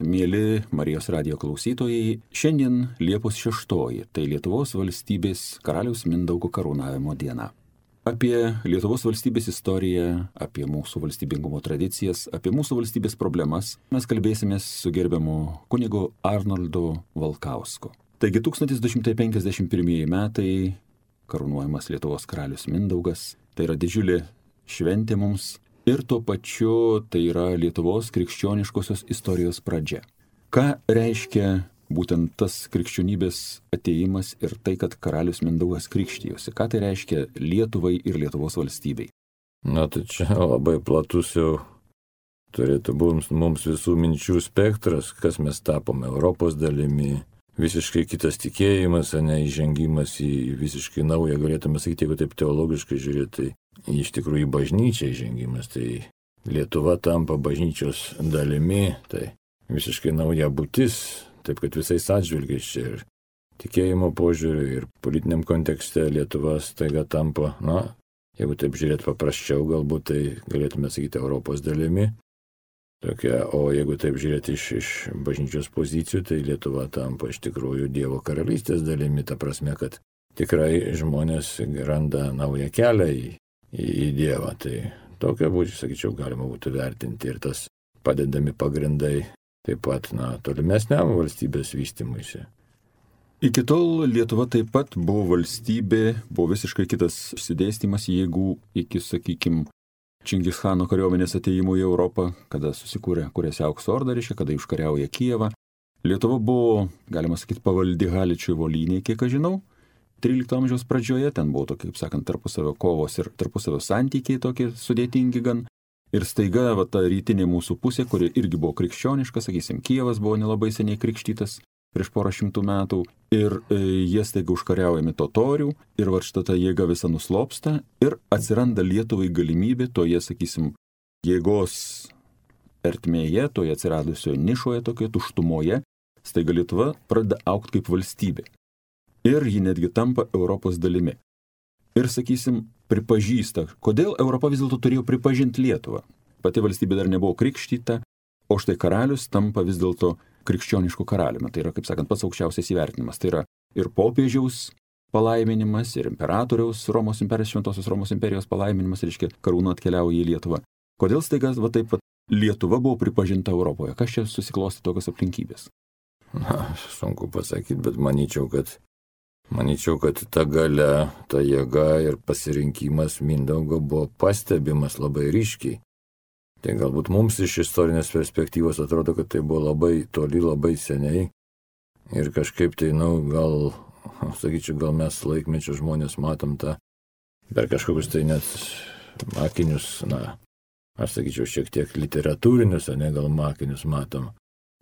Mėly Marijos radio klausytojai, šiandien Liepos 6, tai Lietuvos valstybės karaliaus Mindaugo karūnavimo diena. Apie Lietuvos valstybės istoriją, apie mūsų valstybingumo tradicijas, apie mūsų valstybės problemas mes kalbėsime su gerbiamu kunigu Arnoldu Valkausku. Taigi 1251 metai karūnuojamas Lietuvos karalius Mindaugas, tai yra didžiulė šventė mums ir tuo pačiu tai yra Lietuvos krikščioniškosios istorijos pradžia. Ką reiškia būtent tas krikščionybės ateimas ir tai, kad karalius Mindaugas krikštijosi? Ką tai reiškia Lietuvai ir Lietuvos valstybei? Na tai čia labai platus jau turėtų būti mums visų minčių spektras, kas mes tapome Europos dalimi. Visiškai kitas tikėjimas, o ne įžengimas į visiškai naują, galėtume sakyti, jeigu taip teologiškai žiūrėti, iš tikrųjų bažnyčia įžengimas, tai Lietuva tampa bažnyčios dalimi, tai visiškai nauja būtis, taip kad visais atžvilgiais čia ir tikėjimo požiūriu, ir politiniam kontekste Lietuva staiga tampa, na, jeigu taip žiūrėt paprasčiau, galbūt tai galėtume sakyti Europos dalimi. Tokia, o jeigu taip žiūrėti iš, iš bažnyčios pozicijų, tai Lietuva tampa iš tikrųjų Dievo karalystės dalimi, ta prasme, kad tikrai žmonės randa naują kelią į, į, Dievą. Tai tokia būtų, sakyčiau, galima būtų vertinti ir tas padedami pagrindai taip pat, na, tolimesniam valstybės vystimuisi. Iki tol Lietuva taip pat buvo valstybė, buvo visiškai kitas išsidėstymas jėgų iki, sakykime, Čingischano kariuomenės ateimų į Europą, kada susikūrė, kuriasi aukso orda, reiškia, kada užkariauja Kijevą. Lietuva buvo, galima sakyti, pavaldi Haličiui volynė, kiek aš žinau, 13 amžiaus pradžioje, ten buvo tokie, kaip sakant, tarpusavio kovos ir tarpusavio santykiai tokie sudėtingi gan. Ir staiga va, ta rytinė mūsų pusė, kuri irgi buvo krikščioniška, sakysim, Kievas buvo nelabai seniai krikštytas prieš porą šimtų metų, ir e, jie staiga užkariaujami totorių, ir va šitą tą jėgą visą nuslopsta, ir atsiranda Lietuvai galimybė toje, sakysim, jėgos ertmėje, toje atsiradusioje nišoje, tokioje tuštumoje, staiga Lietuva pradeda aukti kaip valstybė ir ji netgi tampa Europos dalimi. Ir, sakysim, pripažįsta, kodėl Europa vis dėlto turėjo pripažinti Lietuvą. Pati valstybė dar nebuvo krikštyta, o štai karalius tampa vis dėlto krikščionišku karaliumi. Tai yra, kaip sakant, pats aukščiausias įvertinimas. Tai yra ir popiežiaus palaiminimas, ir imperatoriaus Romos imperijos, Šventosios Romos imperijos palaiminimas, reiškia, karūna atkeliauja į Lietuvą. Kodėl staiga va taip pat Lietuva buvo pripažinta Europoje? Kas čia susiklosti tokios aplinkybės? Na, sunku pasakyti, bet manyčiau, kad Maničiau, kad ta gale, ta jėga ir pasirinkimas Mindaugo buvo pastebimas labai ryškiai. Tai galbūt mums iš istorinės perspektyvos atrodo, kad tai buvo labai toli, labai seniai. Ir kažkaip tai, na, nu, gal, sakyčiau, gal mes laikmečio žmonės matom tą per kažkokius tai net makinius, na, aš sakyčiau, šiek tiek literatūrinius, o ne gal makinius matom.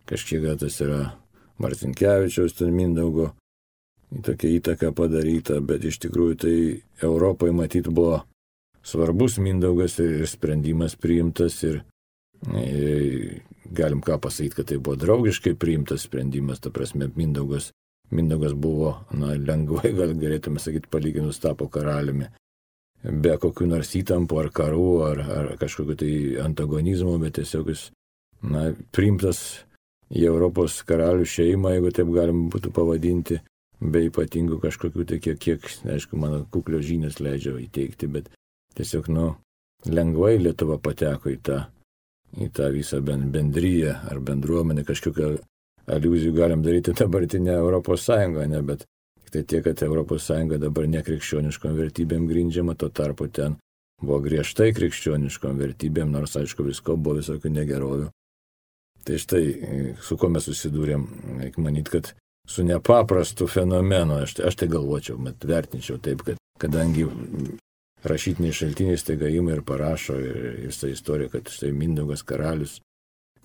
Kažkiek tas yra Martinkievičiaus, ten Mindaugo tokia įtaka padaryta, bet iš tikrųjų tai Europai matyt buvo svarbus Mindaugas ir sprendimas priimtas ir, ir galim ką pasakyti, kad tai buvo draugiškai priimtas sprendimas, ta prasme Mindaugas, Mindaugas buvo, na, lengvai gal galėtume sakyti, palyginus tapo karaliumi. Be kokių nors įtampų ar karų ar, ar kažkokiu tai antagonizmu, bet tiesiog jis, na, priimtas į Europos karalių šeimą, jeigu taip galim būtų pavadinti, be ypatingų kažkokių tai kiek, kiek, aišku, mano kuklio žinias leidžia įteikti, bet tiesiog, nu, lengvai Lietuva pateko į tą, į tą visą bendryją ar bendruomenę, kažkokią aliuzijų galim daryti dabartinę Europos Sąjungą, ne, bet tai tiek, kad Europos Sąjunga dabar nekrikščioniškom vertybėm grindžiama, tuo tarpu ten buvo griežtai krikščioniškom vertybėm, nors aišku visko buvo visokių negerovių. Tai štai, su kuo mes susidūrėm, reikia manyti, kad su nepaprastu fenomenu. Aš, aš tai galvočiau, bet vertinčiau taip, kad kadangi rašytiniai šaltiniai staiga ima ir parašo visą istoriją, kad štai Mindaugas karalius,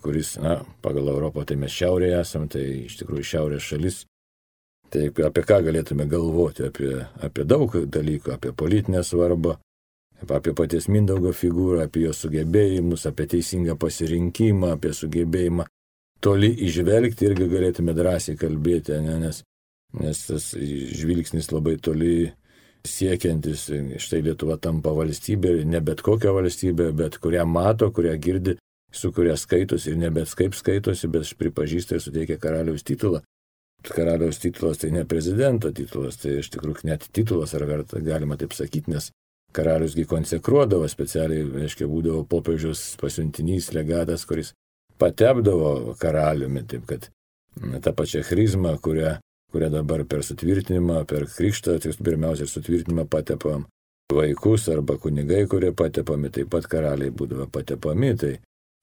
kuris, na, pagal Europą tai mes šiaurėje esame, tai iš tikrųjų šiaurės šalis. Tai apie ką galėtume galvoti? Apie, apie daug dalykų, apie politinę svarbą, apie paties Mindaugo figūrą, apie jo sugebėjimus, apie teisingą pasirinkimą, apie sugebėjimą toli išvelgti irgi galėtume drąsiai kalbėti, ne, nes, nes tas žvilgsnis labai toli siekiantis, štai Lietuva tampa valstybė, ne bet kokia valstybė, bet kurią mato, kurią girdi su kuria skaitosi ir nebet kaip skaitosi, bet pripažįsta ir suteikia karaliaus titulą. Karaliaus titulas tai ne prezidento titulas, tai iš tikrųjų net titulas, ar galima taip sakyti, nes karaliusgi konsekruodavo specialiai, reiškia, būdavo popiežius pasiuntinys, legatas, kuris patepdavo karaliumi, taip kad tą pačią chrizmą, kurią, kurią dabar per sutvirtinimą, per krikštą, tai pirmiausia sutvirtinimą patepam vaikus arba kunigai, kurie patepami, taip pat karaliai būdavo patepami, tai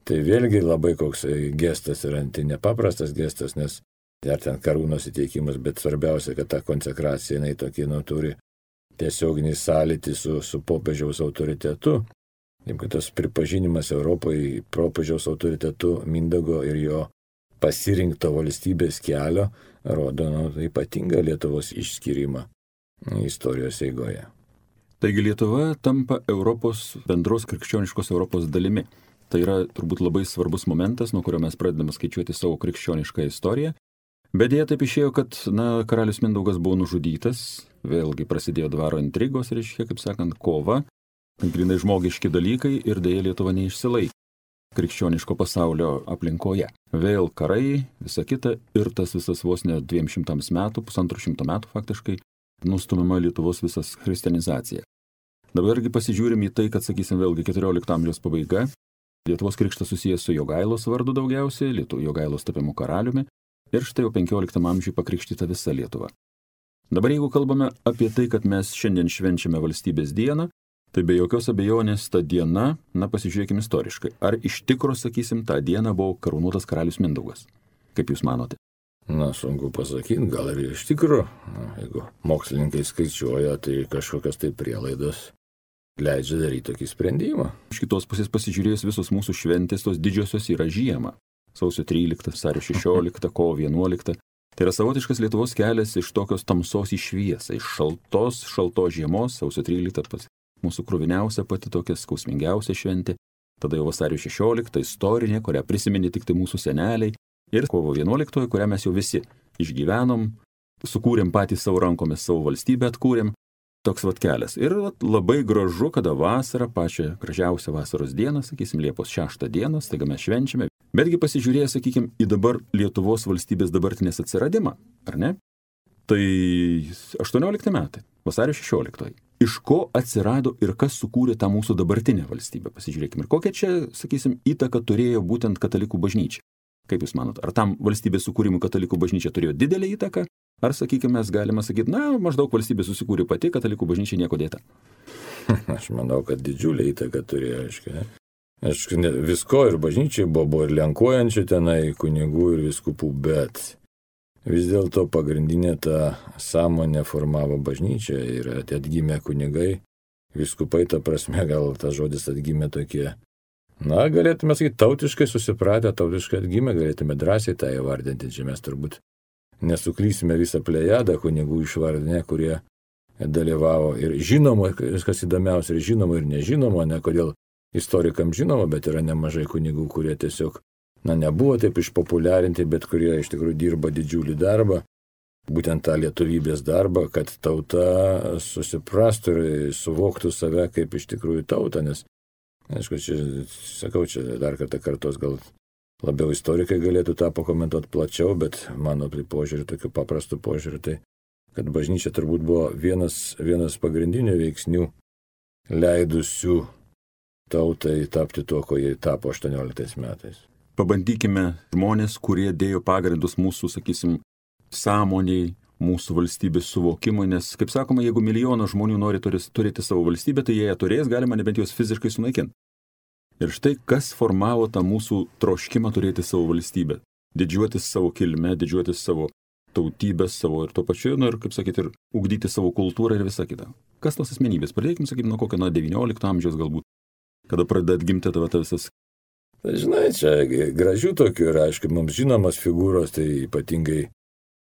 Tai vėlgi labai koks gestas yra, tai nepaprastas gestas, nes dar ten karūnos įteikimas, bet svarbiausia, kad ta konsekracija jinai tokį, nu, turi tiesioginį sąlytį su, su popiežiaus autoritetu. Taip, kad tas pripažinimas Europoje popiežiaus autoritetu Mindago ir jo pasirinkto valstybės kelio rodo nu, ypatingą Lietuvos išskirimą istorijos eigoje. Taigi Lietuva tampa Europos bendros krikščioniškos Europos dalimi. Tai yra turbūt labai svarbus momentas, nuo kurio mes pradedame skaičiuoti savo krikščionišką istoriją. Bet dėja taip išėjo, kad, na, karalius Mindaugas buvo nužudytas, vėlgi prasidėjo dvaro intrigos, reiškia, kaip sakant, kova, grinai žmogiški dalykai ir dėja Lietuva neišsilaikė krikščioniško pasaulio aplinkoje. Vėl karai, visa kita ir tas visas vos ne 200 metų, pusantro šimto metų faktiškai, nustumiama Lietuvos visas kristianizacija. Dabargi pasižiūrim į tai, kad, sakysim, vėlgi 14 amžiaus pabaiga, Lietuvos krikštas susijęs su Jogailos vardu daugiausiai, Lietuvo Jogailos tapimu karaliumi ir štai jau 15 amžiui pakrikštyta visa Lietuva. Dabar jeigu kalbame apie tai, kad mes šiandien švenčiame valstybės dieną, tai be jokios abejonės ta diena, na pasižiūrėkime istoriškai, ar iš tikro, sakysim, tą dieną buvo karūnuotas karalius Mindaugas. Kaip Jūs manote? Na, sunku pasakyti, gal ir iš tikrųjų, jeigu mokslininkai skaičiuoja, tai kažkokios tai prielaidos leidžia daryti tokį sprendimą. Iš kitos pusės pasižiūrėjus visos mūsų šventės, tos didžiosios yra žiemą. Sausio 13, vasario 16, kovo 11. Tai yra savotiškas Lietuvos kelias iš tokios tamsos į šviesą, iš šaltos, šaltos žiemos, sausio 13 pas mūsų kruviniausia pati tokia skausmingiausia šventė, tada jau vasario 16 istorinė, kurią prisiminė tik tai mūsų seneliai, ir kovo 11, kurią mes jau visi išgyvenom, sukūrėm patys savo rankomis savo valstybę, atkūrėm, toks vat kelias. Ir vat, labai gražu, kada vasarą, pačią gražiausią vasaros dieną, sakysim, Liepos 6 dieną, staiga mes švenčiame. Betgi pasižiūrėję, sakykim, į dabar Lietuvos valstybės dabartinės atsiradimą, ar ne? Tai 18 metai, vasario 16. Iš ko atsirado ir kas sukūrė tą mūsų dabartinę valstybę? Pasižiūrėkime, ir kokią čia, sakysim, įtaką turėjo būtent katalikų bažnyčia. Kaip Jūs manot, ar tam valstybės sukūrimui katalikų bažnyčia turėjo didelį įtaką, Ar, sakykime, mes galime sakyti, na, maždaug valstybė susikūrė pati, katalikų bažnyčia nieko dėta? Aš manau, kad didžiulį įtaką turėjo, aiškiai. Aišku, visko ir bažnyčiai buvo, buvo ir lenkuojančių tenai kunigų ir viskupų, bet vis dėlto pagrindinė ta sąmonė formavo bažnyčią ir atgimė kunigai, viskupai, ta prasme, gal tas žodis atgimė tokie, na, galėtume sakyti, tautiškai susipratę, tautiškai atgimė, galėtume drąsiai tą įvardinti, čia mes turbūt nesuklysime visą plejadą kunigų išvardinę, kurie dalyvavo ir žinoma, kas įdomiausia, ir žinoma, ir nežinoma, ne kodėl istorikams žinoma, bet yra nemažai kunigų, kurie tiesiog, na, nebuvo taip išpopuliarinti, bet kurie iš tikrųjų dirba didžiulį darbą, būtent tą lietuvybės darbą, kad tauta susiprastų ir suvoktų save kaip iš tikrųjų tautą, nes, aišku, čia, sakau, čia dar kartą kartos gal labiau istorikai galėtų tą pakomentuoti plačiau, bet mano požiūrį, tokiu paprastu požiūriu, tai kad bažnyčia turbūt buvo vienas, vienas pagrindinių veiksnių leidusių tautai tapti tuo, ko jie tapo 18 metais. Pabandykime žmonės, kurie dėjo pagrindus mūsų, sakysim, sąmoniai, mūsų valstybės suvokimui, nes, kaip sakoma, jeigu milijonas žmonių nori turėti savo valstybę, tai jie ją turės, galima nebent juos fiziškai sunaikinti. Ir štai kas formavo tą mūsų troškimą turėti savo valstybę. Didžiuotis savo kilme, didžiuotis savo tautybės savo ir tuo pačiu, nu ir, kaip sakyti, ir ugdyti savo kultūrą ir visą kitą. Kas tos asmenybės? Pradėkime, sakykime, nuo kokio, nuo XIX amžiaus galbūt, kada pradeda atgimti tavo ta visas. Tai žinai, čia gražių tokių yra, aišku, mums žinomas figūros, tai ypatingai,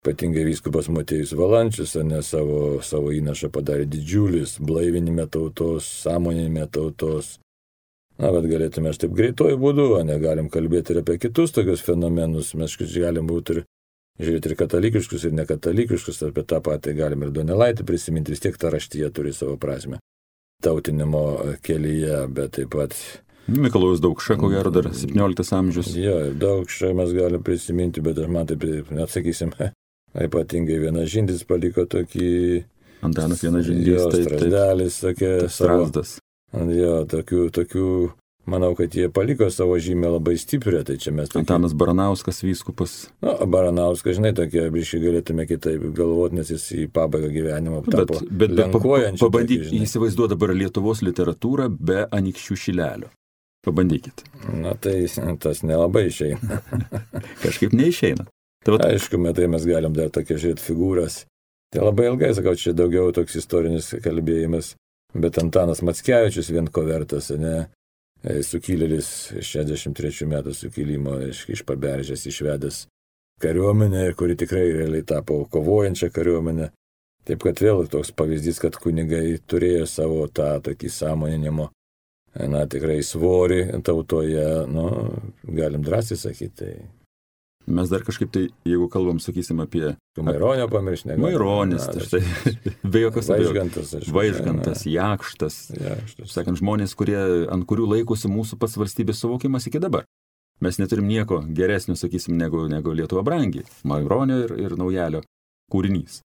ypatingai vyskupas Matėjus Valančius, ne savo, savo įnašą padarė didžiulis, blaivinime tautos, sąmoninime tautos, Na, bet galėtume aš taip greituoju būdu, negalim kalbėti ir apie kitus tokius fenomenus. Mes galim būti ir žiūrėti ir katalikiškus, ir nekatalikiškus, apie tą patį galim ir Donelaitį prisiminti, vis tiek ta raštyje turi savo prasme. Tautinimo kelyje, bet taip pat Mikalojus Daukša, ko gero dar 17 amžius. Jo, ir Daukša mes galim prisiminti, bet man taip, neatsakysim, ypatingai vienas žindis paliko tokį... Antanas vienas žindis. Jo, strasdelis, tokia... Strasdas. Jo, tokių, tokių Manau, kad jie paliko savo žymę labai stiprią, tai čia mes... Tokie... Antanas Baranauskas vyskupas. Na, nu, Baranauskas, žinai, tokie biškai galėtume kitaip galvoti, nes jis į pabaigą gyvenimo tapo. Bet, bet, bet pabandyk įsivaizduoti dabar Lietuvos literatūrą be anikščių šilelio. Pabandykit. Na tai tas nelabai išeina. Kažkaip neišeina. Tai vat... Aišku, metai mes galim dar tokia žiūrėti figūras. Tai labai ilgai, sakau, čia daugiau toks istorinis kalbėjimas. Bet Antanas Matskevičius vien ko vertas, ne? E, sukilėlis 63 metų sukilimo iš, iš paberžės išvedęs kariuomenę, kuri tikrai realiai tapo kovojančią kariuomenę. Taip kad vėl toks pavyzdys, kad kunigai turėjo savo tą tokį sąmoninimo, na tikrai svorį tautoje, nu, galim drąsiai sakyti. Tai Mes dar kažkaip tai, jeigu kalbam, sakysim, apie... Maironio pamiršti. Maironis, tai štai, be jokios abejonės. Vaižgantas, Vaižgantas jakštas. jakštas. Sakant, žmonės, kurie, ant kurių laikosi mūsų pats valstybės suvokimas iki dabar. Mes neturim nieko geresnio, sakysim, negu, negu Lietuva brangi. Maironio ir, ir naujalio kūrinys.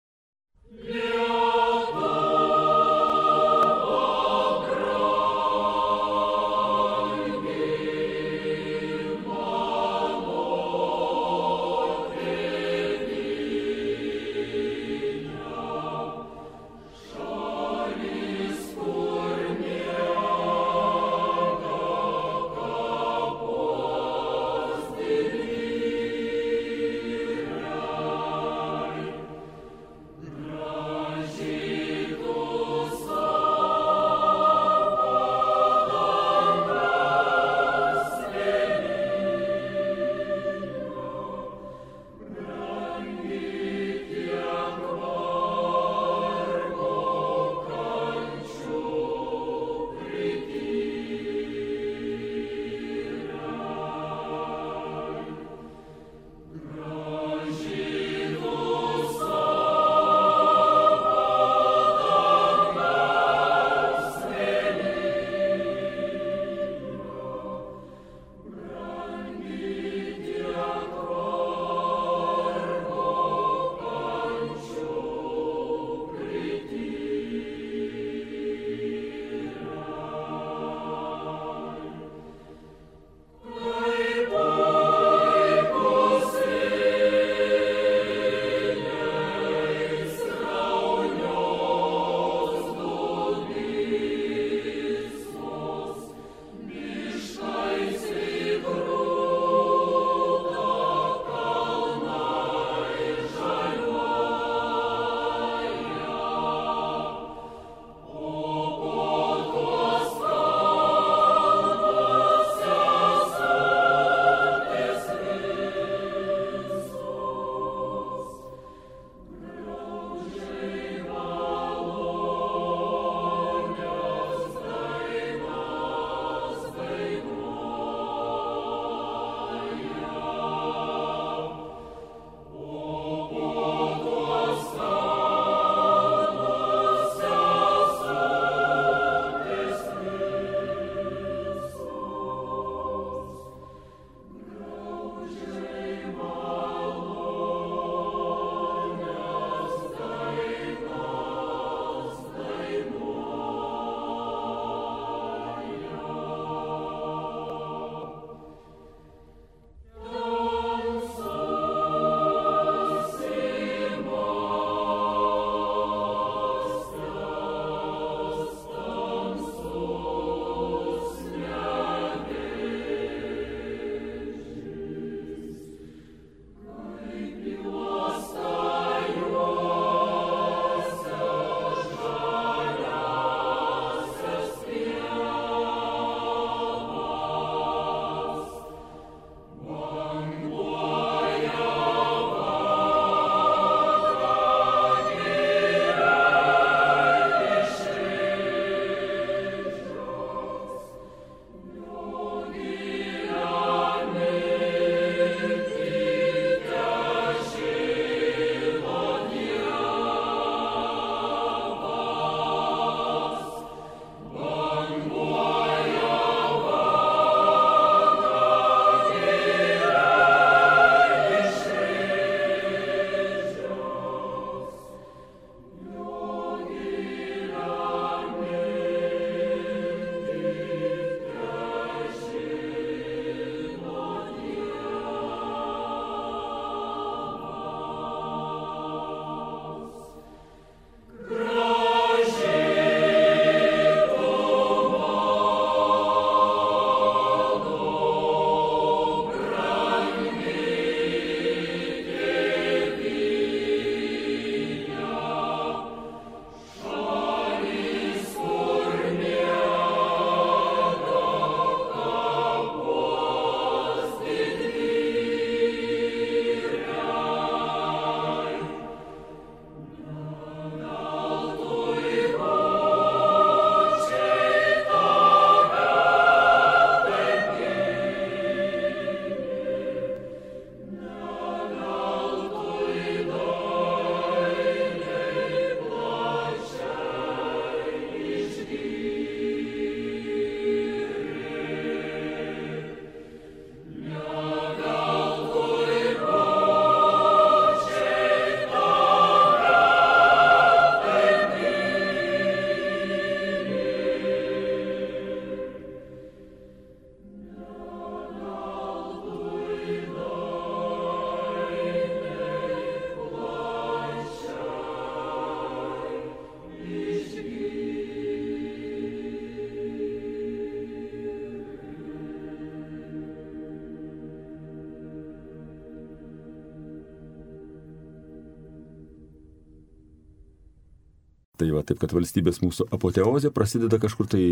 Tai va, taip kad valstybės mūsų apoteozė prasideda kažkur tai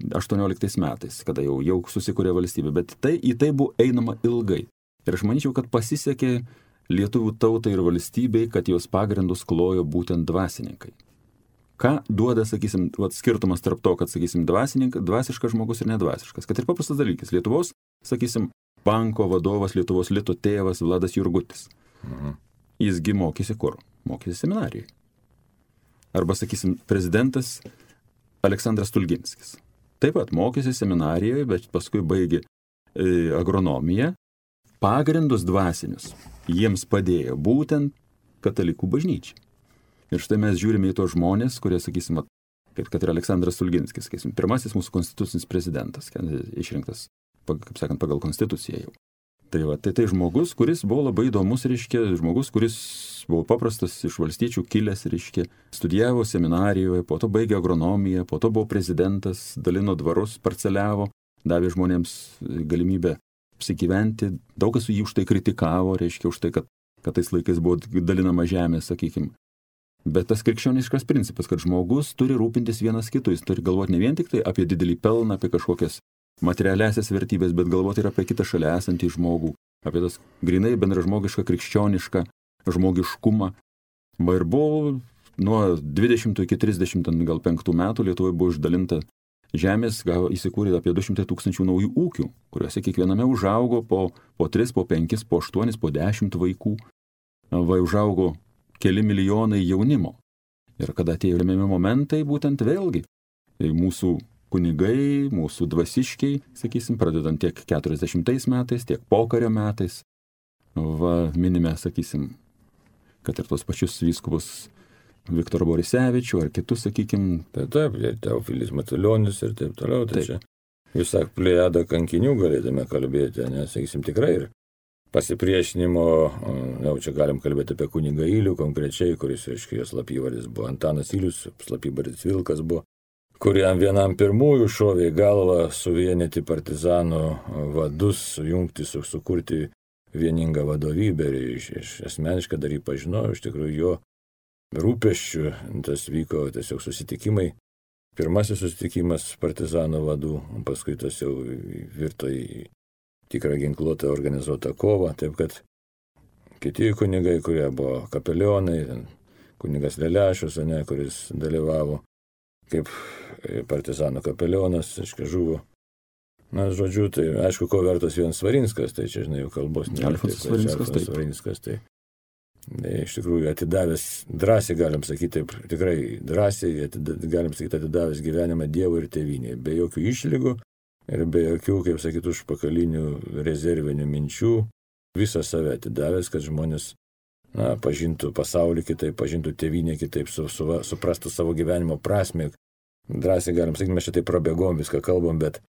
18 metais, kada jau, jau susikūrė valstybė, bet tai, į tai buvo einama ilgai. Ir aš manyčiau, kad pasisekė lietuvių tautai ir valstybei, kad jos pagrindus klojo būtent dvasininkai. Ką duoda, sakysim, vat, skirtumas tarp to, kad, sakysim, dvasiškas žmogus ir nedvasiškas. Kad ir paprastas dalykas. Lietuvos, sakysim, banko vadovas, Lietuvos lito tėvas Vladas Jurgutis. Mhm. Jisgi mokėsi kur? Mokėsi seminarijoje. Arba, sakysim, prezidentas Aleksandras Tulginskis. Taip pat mokėsi seminarijoje, bet paskui baigė e, agronomiją. Pagrindus dvasinius jiems padėjo būtent katalikų bažnyčia. Ir štai mes žiūrime į tos žmonės, kurie, sakysim, kaip kad ir Aleksandras Tulginskis, sakysim, pirmasis mūsų konstitucinis prezidentas, išrinktas, kaip sakant, pagal konstituciją jau. Tai va, tai tai žmogus, kuris buvo labai įdomus, reiškia, žmogus, kuris buvo paprastas iš valstiečių kilęs, reiškia, studijavo seminarijoje, po to baigė agronomiją, po to buvo prezidentas, dalino dvarus, parceliavo, davė žmonėms galimybę apsigyventi, daug kas jį už tai kritikavo, reiškia, už tai, kad, kad tais laikais buvo dalinama žemė, sakykime. Bet tas krikščioniškas principas, kad žmogus turi rūpintis vienas kitu, jis turi galvoti ne vien tik tai apie didelį pelną, apie kažkokias materialiasias vertybės, bet galvoti ir apie kitą šalia esantį žmogų, apie tas grinai bendražmogišką, krikščionišką žmogiškumą. Va ir buvo nuo 20 iki 30 gal 5 metų Lietuvoje buvo išdalinta žemės, gavo įsikūrė apie 200 tūkstančių naujų ūkių, kuriuose kiekviename užaugo po, po 3, po 5, po 8, po 10 vaikų. Va užaugo keli milijonai jaunimo. Ir kada atėjo lemiami momentai, būtent vėlgi mūsų kunigai, mūsų dvasiškiai, sakysim, pradedant tiek 40 metais, tiek pokario metais. Va, minime, sakysim, kad ir tos pačius vyskupus Viktorą Borisevičių ar kitus, sakykim. Taip, taip, ir Teofilis Matulionis ir taip toliau. Tai taip. čia visą plėjadą kankinių galėtume kalbėti, nes, sakysim, tikrai ir pasipriešinimo, jau čia galim kalbėti apie kunigą Ilių konkrečiai, kuris, aiškiai, jos slapyvardis buvo Antanas Ilius, slapyvardis Vilkas buvo kuriam vienam pirmųjų šovė į galvą suvienyti partizanų vadus, sujungti, su, sukurti vieningą vadovybę ir iš, iš asmeniškai dar jį pažinojau, iš tikrųjų jo rūpeščių tas vyko tiesiog susitikimai. Pirmasis susitikimas partizanų vadų, paskui tas jau virto į tikrą ginkluotą organizuotą kovą, taip kad kiti kunigai, kurie buvo kapelionai, kunigas Lelešius, ne, kuris dalyvavo kaip partizanų kapelionas, aiškiai, žuvo. Na, žodžiu, tai aišku, ko vertas vienas Svarinskas, tai čia, žinai, jau kalbos nėra. Alfonsas tai, Svarinskas, tai. Svarinskas, tai. tai. Iš tikrųjų, atidavęs, drąsiai galim sakyti, taip, tikrai drąsiai, atida, galim sakyti, atidavęs gyvenimą Dievui ir tėvynėje, be jokių išlygų ir be jokių, kaip sakytų, užpakalinių rezervinių minčių, visą save atidavęs, kad žmonės na, pažintų pasaulį kitaip, pažintų tėvynę kitaip, su, su, suprastų savo gyvenimo prasme. Drąsiai galim sakyti, mes šitai prabėgom viską kalbam, bet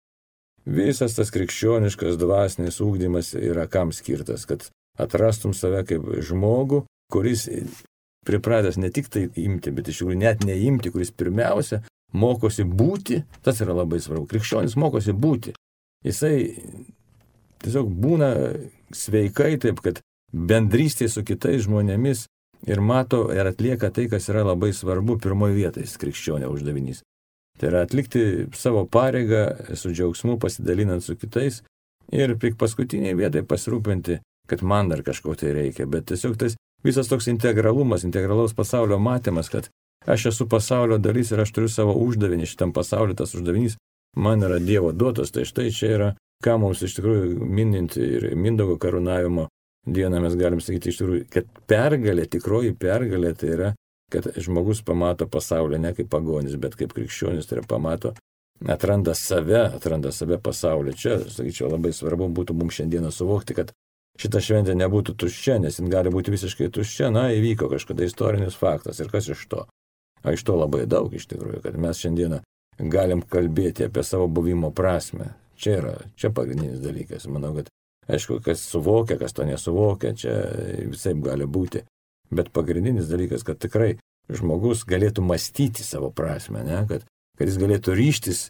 visas tas krikščioniškas dvasinis ūkdymas yra kam skirtas, kad atrastum save kaip žmogų, kuris pripratęs ne tik tai imti, bet iš tikrųjų net neimti, kuris pirmiausia mokosi būti, tas yra labai svarbu. Krikščionis mokosi būti. Jisai tiesiog būna sveikai taip, kad bendrystėje su kitais žmonėmis ir mato ir atlieka tai, kas yra labai svarbu pirmoji vietai krikščionio uždavinys. Tai yra atlikti savo pareigą su džiaugsmu, pasidalinant su kitais ir pik paskutiniai vietai pasirūpinti, kad man dar kažko tai reikia. Bet tiesiog tas visas toks integralumas, integralaus pasaulio matymas, kad aš esu pasaulio dalis ir aš turiu savo uždavinį šitam pasauliu, tas uždavinys man yra Dievo duotas. Tai štai čia yra, ką mums iš tikrųjų mininti ir Mindogo karūnavimo dieną mes galim sakyti iš tikrųjų, kad pergalė, tikroji pergalė tai yra, kad žmogus pamato pasaulį ne kaip pagonis, bet kaip krikščionis, tai yra pamato, atranda save, atranda save pasaulį. Čia, sakyčiau, labai svarbu būtų mums šiandieną suvokti, kad šita šventė nebūtų tuščia, nes jin gali būti visiškai tuščia, na, įvyko kažkada istorinis faktas ir kas iš to. O iš to labai daug iš tikrųjų, kad mes šiandieną galim kalbėti apie savo buvimo prasme. Čia yra, čia pagrindinis dalykas. Manau, kad Aišku, kas suvokia, kas to nesuvokia, čia visai gali būti. Bet pagrindinis dalykas, kad tikrai žmogus galėtų mąstyti savo prasme, ne? kad, kad jis galėtų ryštis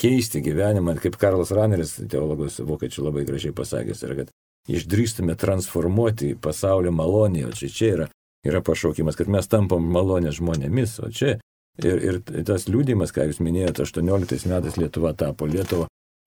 keisti gyvenimą, kaip Karlas Raneris, teologas vokiečių labai gražiai pasakęs, yra, kad išdrįstume transformuoti pasaulio malonį, o čia, čia yra, yra pašaukimas, kad mes tampam malonės žmonėmis, o čia Ir, ir tas liūdimas, ką jūs minėjote, 18 metais Lietuva tapo Lietuva,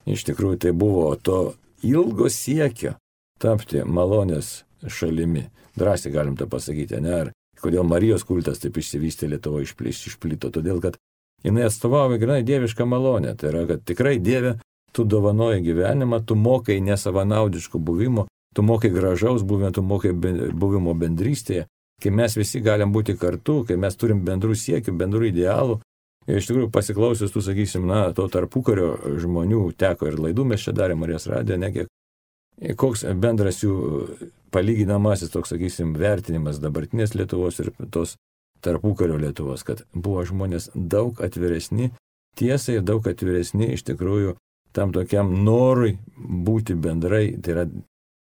iš tikrųjų tai buvo to ilgo siekio tapti malonės šalimi. Drąsiai galim tą pasakyti, ne? Ar kodėl Marijos kultas taip išsivystė Lietuvoje išplito? Todėl, kad jinai atstovauja grinai dievišką malonę. Tai yra, kad tikrai Dieve, tu dovanoji gyvenimą, tu mokai nesavanaudiškų buvimo, tu mokai gražaus buvimo, tu mokai buvimo bendrystėje, kai mes visi galim būti kartu, kai mes turim bendrų siekių, bendrų idealų. Iš tikrųjų pasiklausius, tu sakysim, na, to tarpukario žmonių teko ir laidų mes čia darėme Marijos radiją, nekiek. Koks bendras jų palyginamasis, toks, sakysim, vertinimas dabartinės Lietuvos ir tos tarpukario Lietuvos, kad buvo žmonės daug atviresni tiesai daug atviresni iš tikrųjų tam tokiam norui būti bendrai, tai yra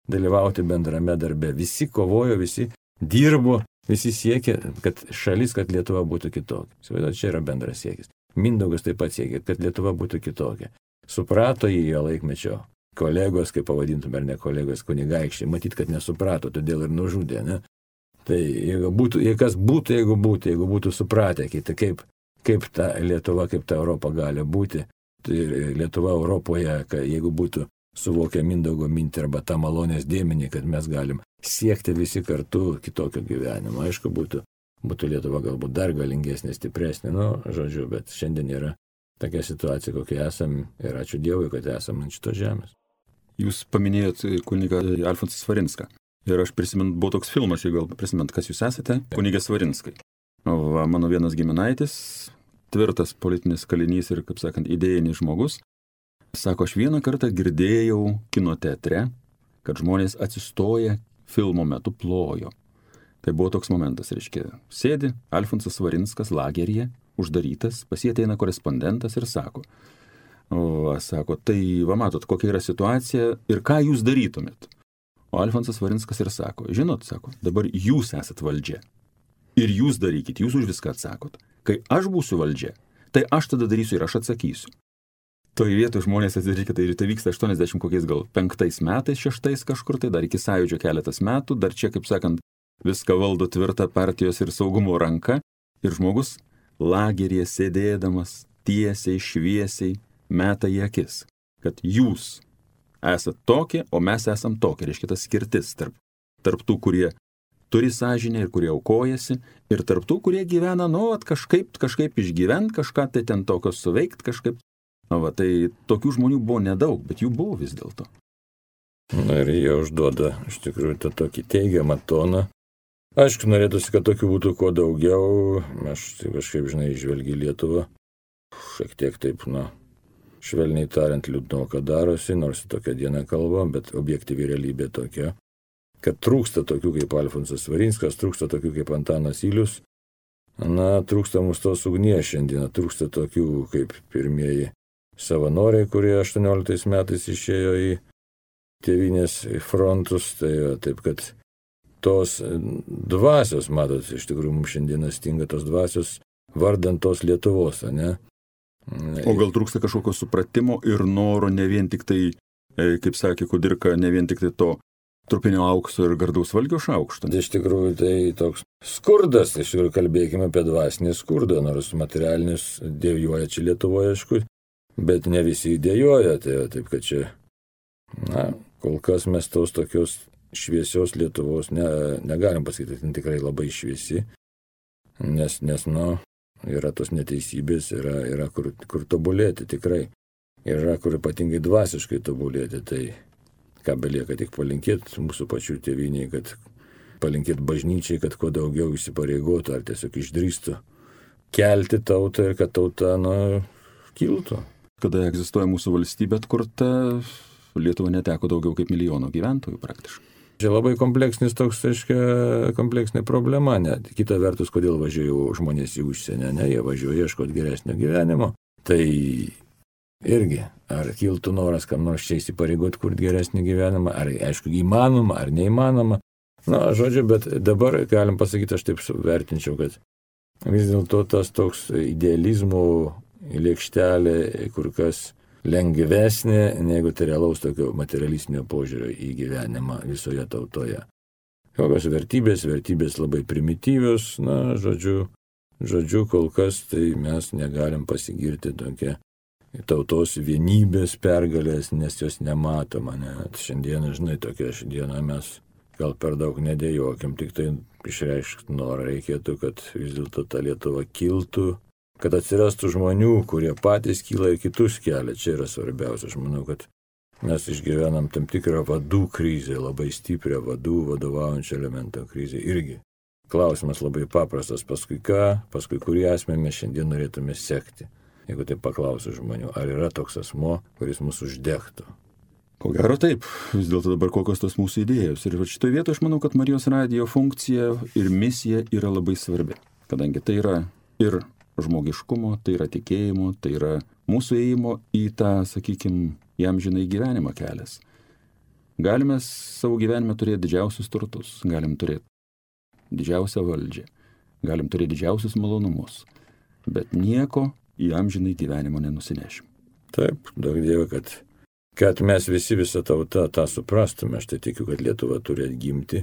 dalyvauti bendrame darbe. Visi kovojo, visi dirbo, visi siekė, kad šalis, kad Lietuva būtų kitokia. Įsivaizduoju, čia yra bendras siekis. Mindaugas taip pat siekė, kad Lietuva būtų kitokia. Suprato jį jo laikmečio kolegos, kaip pavadintume, ar ne kolegos kunigaikščiai, matyt, kad nesuprato, todėl ir nužudė, ne? Tai jeigu būtų, jei kas būtų, jeigu būtų, jeigu būtų supratę, kitą, kaip, kaip ta Lietuva, kaip ta Europa gali būti, tai Lietuva Europoje, jeigu būtų suvokia Mindaugo mintį arba tą malonės dėmenį, kad mes galim siekti visi kartu kitokio gyvenimo. Aišku, būtų, būtų Lietuva galbūt dar galingesnė, stipresnė, nu, žodžiu, bet šiandien yra tokia situacija, kokia esam ir ačiū Dievui, kad esame ant šitos žemės. Jūs paminėjot kunigą Alfonsą Svarinską. Ir aš prisimenu, buvo toks filmas, jeigu gal prisimint, kas jūs esate, kunigė Svarinskai. O mano vienas giminaitis, tvirtas politinis kalinys ir, kaip sakant, idėjinis žmogus, Sako, aš vieną kartą girdėjau kino teatre, kad žmonės atsistoja filmo metu plojo. Tai buvo toks momentas, reiškia, sėdi Alfonsas Varinskas lageryje, uždarytas, pasieteina korespondentas ir sako, o, sako, tai va matot, kokia yra situacija ir ką jūs darytumėt. O Alfonsas Varinskas ir sako, žinot, sako, dabar jūs esat valdžia. Ir jūs darykit, jūs už viską atsakot. Kai aš būsiu valdžia, tai aš tada darysiu ir aš atsakysiu toj vietoj žmonės atsidarykit, tai, tai vyksta 80 kokiais gal penktais metais, šeštais kažkur, tai dar iki sąjūdžio keletas metų, dar čia, kaip sakant, viską valdo tvirta partijos ir saugumo ranka. Ir žmogus lageryje sėdėdamas tiesiai, šviesiai meta į akis, kad jūs esate tokie, o mes esam tokie, reiškia tas skirtis tarp, tarp tų, kurie turi sąžinę ir kurie aukojasi, ir tarp tų, kurie gyvena, nu, kažkaip, kažkaip išgyvent, kažką tai ten tokio suveikt, kažkaip va, tai tokių žmonių buvo nedaug, bet jų buvo vis dėlto. Na ir jie užduoda iš tikrųjų tą tokį teigiamą toną. Aišku, norėtųsi, kad tokių būtų kuo daugiau. Aš tai kažkaip, žinai, žvelgiu Lietuvą. Šiek tiek taip, na, švelniai tariant, liūdno, kad darosi, nors tokia diena kalba, bet objektyvi realybė tokia, kad trūksta tokių kaip Alfonsas Varinskas, trūksta tokių kaip Antanas Ilius. Na, trūksta mūsų tos ugnies šiandieną, trūksta tokių kaip pirmieji savanoriai, kurie 18 metais išėjo į tėvinės frontus, tai taip kad tos dvasios, matot, iš tikrųjų mums šiandieną stinga tos dvasios vardant tos Lietuvos, ne? O gal trūksta kažkokio supratimo ir noro ne vien tik tai, e, kaip sakė Kudirka, ne vien tik tai to trupinio aukso ir gardaus valgio šaukšto. Iš tikrųjų tai toks skurdas, iš tikrųjų kalbėkime apie dvasinį skurdą, nors materialinis dėvjuoja čia Lietuvoje, aišku, bet ne visi įdėjoja, tai taip kad čia, na, kol kas mes tos tokios šviesios Lietuvos ne, negalim pasakyti, tai tikrai labai šviesi, nes, nes, nu, yra tos neteisybės, yra, yra kur, kur tobulėti tikrai, yra kur ypatingai dvasiškai tobulėti, tai ką belieka tik palinkėti mūsų pačių tėviniai, kad palinkėti bažnyčiai, kad kuo daugiau įsipareigotų ar tiesiog išdrįstų kelti tautą ir kad tauta, nu, kiltų kada egzistuoja mūsų valstybė atkurta, Lietuva neteko daugiau kaip milijono gyventojų praktiškai. Čia labai kompleksinis toks, aiškia, kompleksinė problema, net kita vertus, kodėl važiuoju žmonės į užsienį, ne, jie važiuoja ieškoti geresnio gyvenimo. Tai irgi, ar kiltų noras kam nors čia įsipareigoti kurti geresnį gyvenimą, ar aišku, įmanoma, ar neįmanoma. Na, žodžiu, bet dabar galim pasakyti, aš taip vertinčiau, kad vis dėlto tas toks idealizmų lėkštelė kur kas lengvesnė negu tai realaus tokio materialistinio požiūrio į gyvenimą visoje tautoje. Kokios vertybės, vertybės labai primityvios, na, žodžiu, žodžiu, kol kas tai mes negalim pasigirti tokia tautos vienybės pergalės, nes jos nematoma. Net šiandieną, žinai, tokia šiandieną mes gal per daug nedėjokim, tik tai išreikšti norą reikėtų, kad vis dėlto ta Lietuva kiltų, kad atsirastų žmonių, kurie patys kyla ir kitus kelia. Čia yra svarbiausia. Aš manau, kad mes išgyvenam tam tikrą vadų krizę, labai stiprią vadų vadovaujančią elemento krizę irgi. Klausimas labai paprastas, paskui ką, paskui kurį asmenį mes šiandien norėtume sekti. Jeigu tai paklausiu žmonių, ar yra toks asmo, kuris mūsų uždegtų, Ko gero taip, vis dėlto dabar kokios tos mūsų idėjos. Ir šitoje vietoje aš manau, kad Marijos radijo funkcija ir misija yra labai svarbi, kadangi tai yra ir žmogiškumo, tai yra tikėjimo, tai yra mūsų įėjimo į tą, sakykime, jam žinai gyvenimą kelias. Galime savo gyvenime turėti didžiausius turtus, galim turėti didžiausią valdžią, galim turėti didžiausius malonumus, bet nieko į amžinai gyvenimo nenusinešim. Taip, daug dievė, kad kad mes visi visą tautą tą suprastume. Aš tai tikiu, kad Lietuva turi atgimti.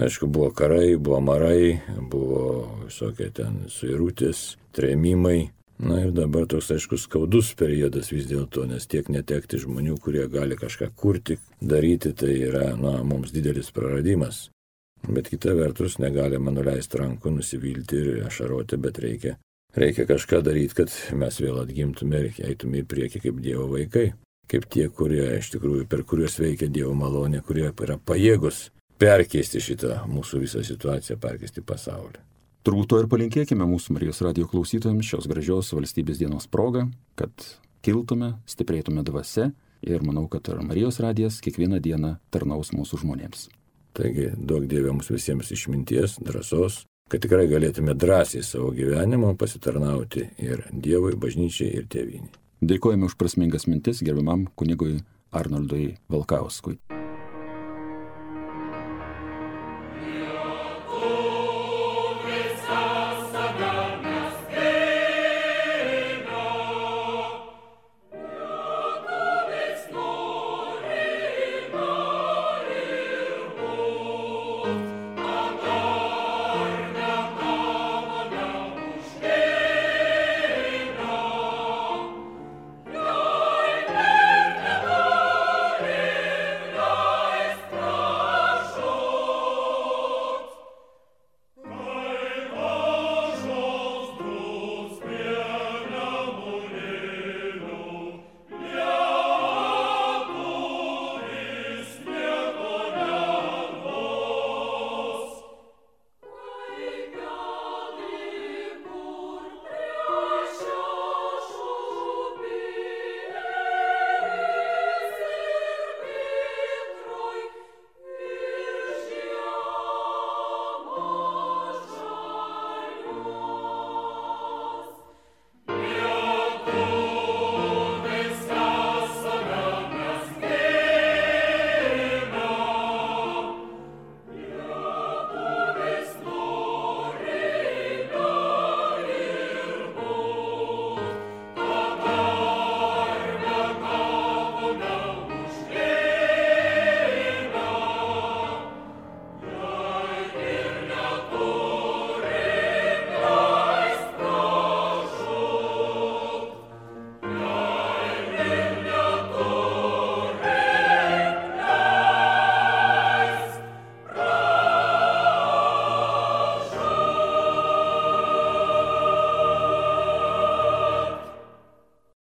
Aišku, buvo karai, buvo marai, buvo visokie ten suirutės, trėmimai. Na ir dabar toks, aišku, skaudus periodas vis dėlto, nes tiek netekti žmonių, kurie gali kažką kurti, daryti, tai yra, na, mums didelis praradimas. Bet kita vertus, negalima nuleisti rankų, nusivilti ir ašaroti, bet reikia, reikia kažką daryti, kad mes vėl atgimtume ir eitume į priekį kaip Dievo vaikai kaip tie, kurie iš tikrųjų, per kuriuos veikia Dievo malonė, kurie yra pajėgus perkeisti šitą mūsų visą situaciją, perkeisti pasaulį. Turbūt to ir palinkėkime mūsų Marijos radio klausytojams šios gražios valstybės dienos progą, kad kiltume, stiprėtume dvasia ir manau, kad ir Marijos radijas kiekvieną dieną tarnaus mūsų žmonėms. Taigi, daug Dieve mums visiems išminties, drąsos, kad tikrai galėtume drąsiai savo gyvenimo pasitarnauti ir Dievui, bažnyčiai ir tėviniai. Dėkojame už prasmingas mintis gerbiamam kunigui Arnoldui Valkauskui.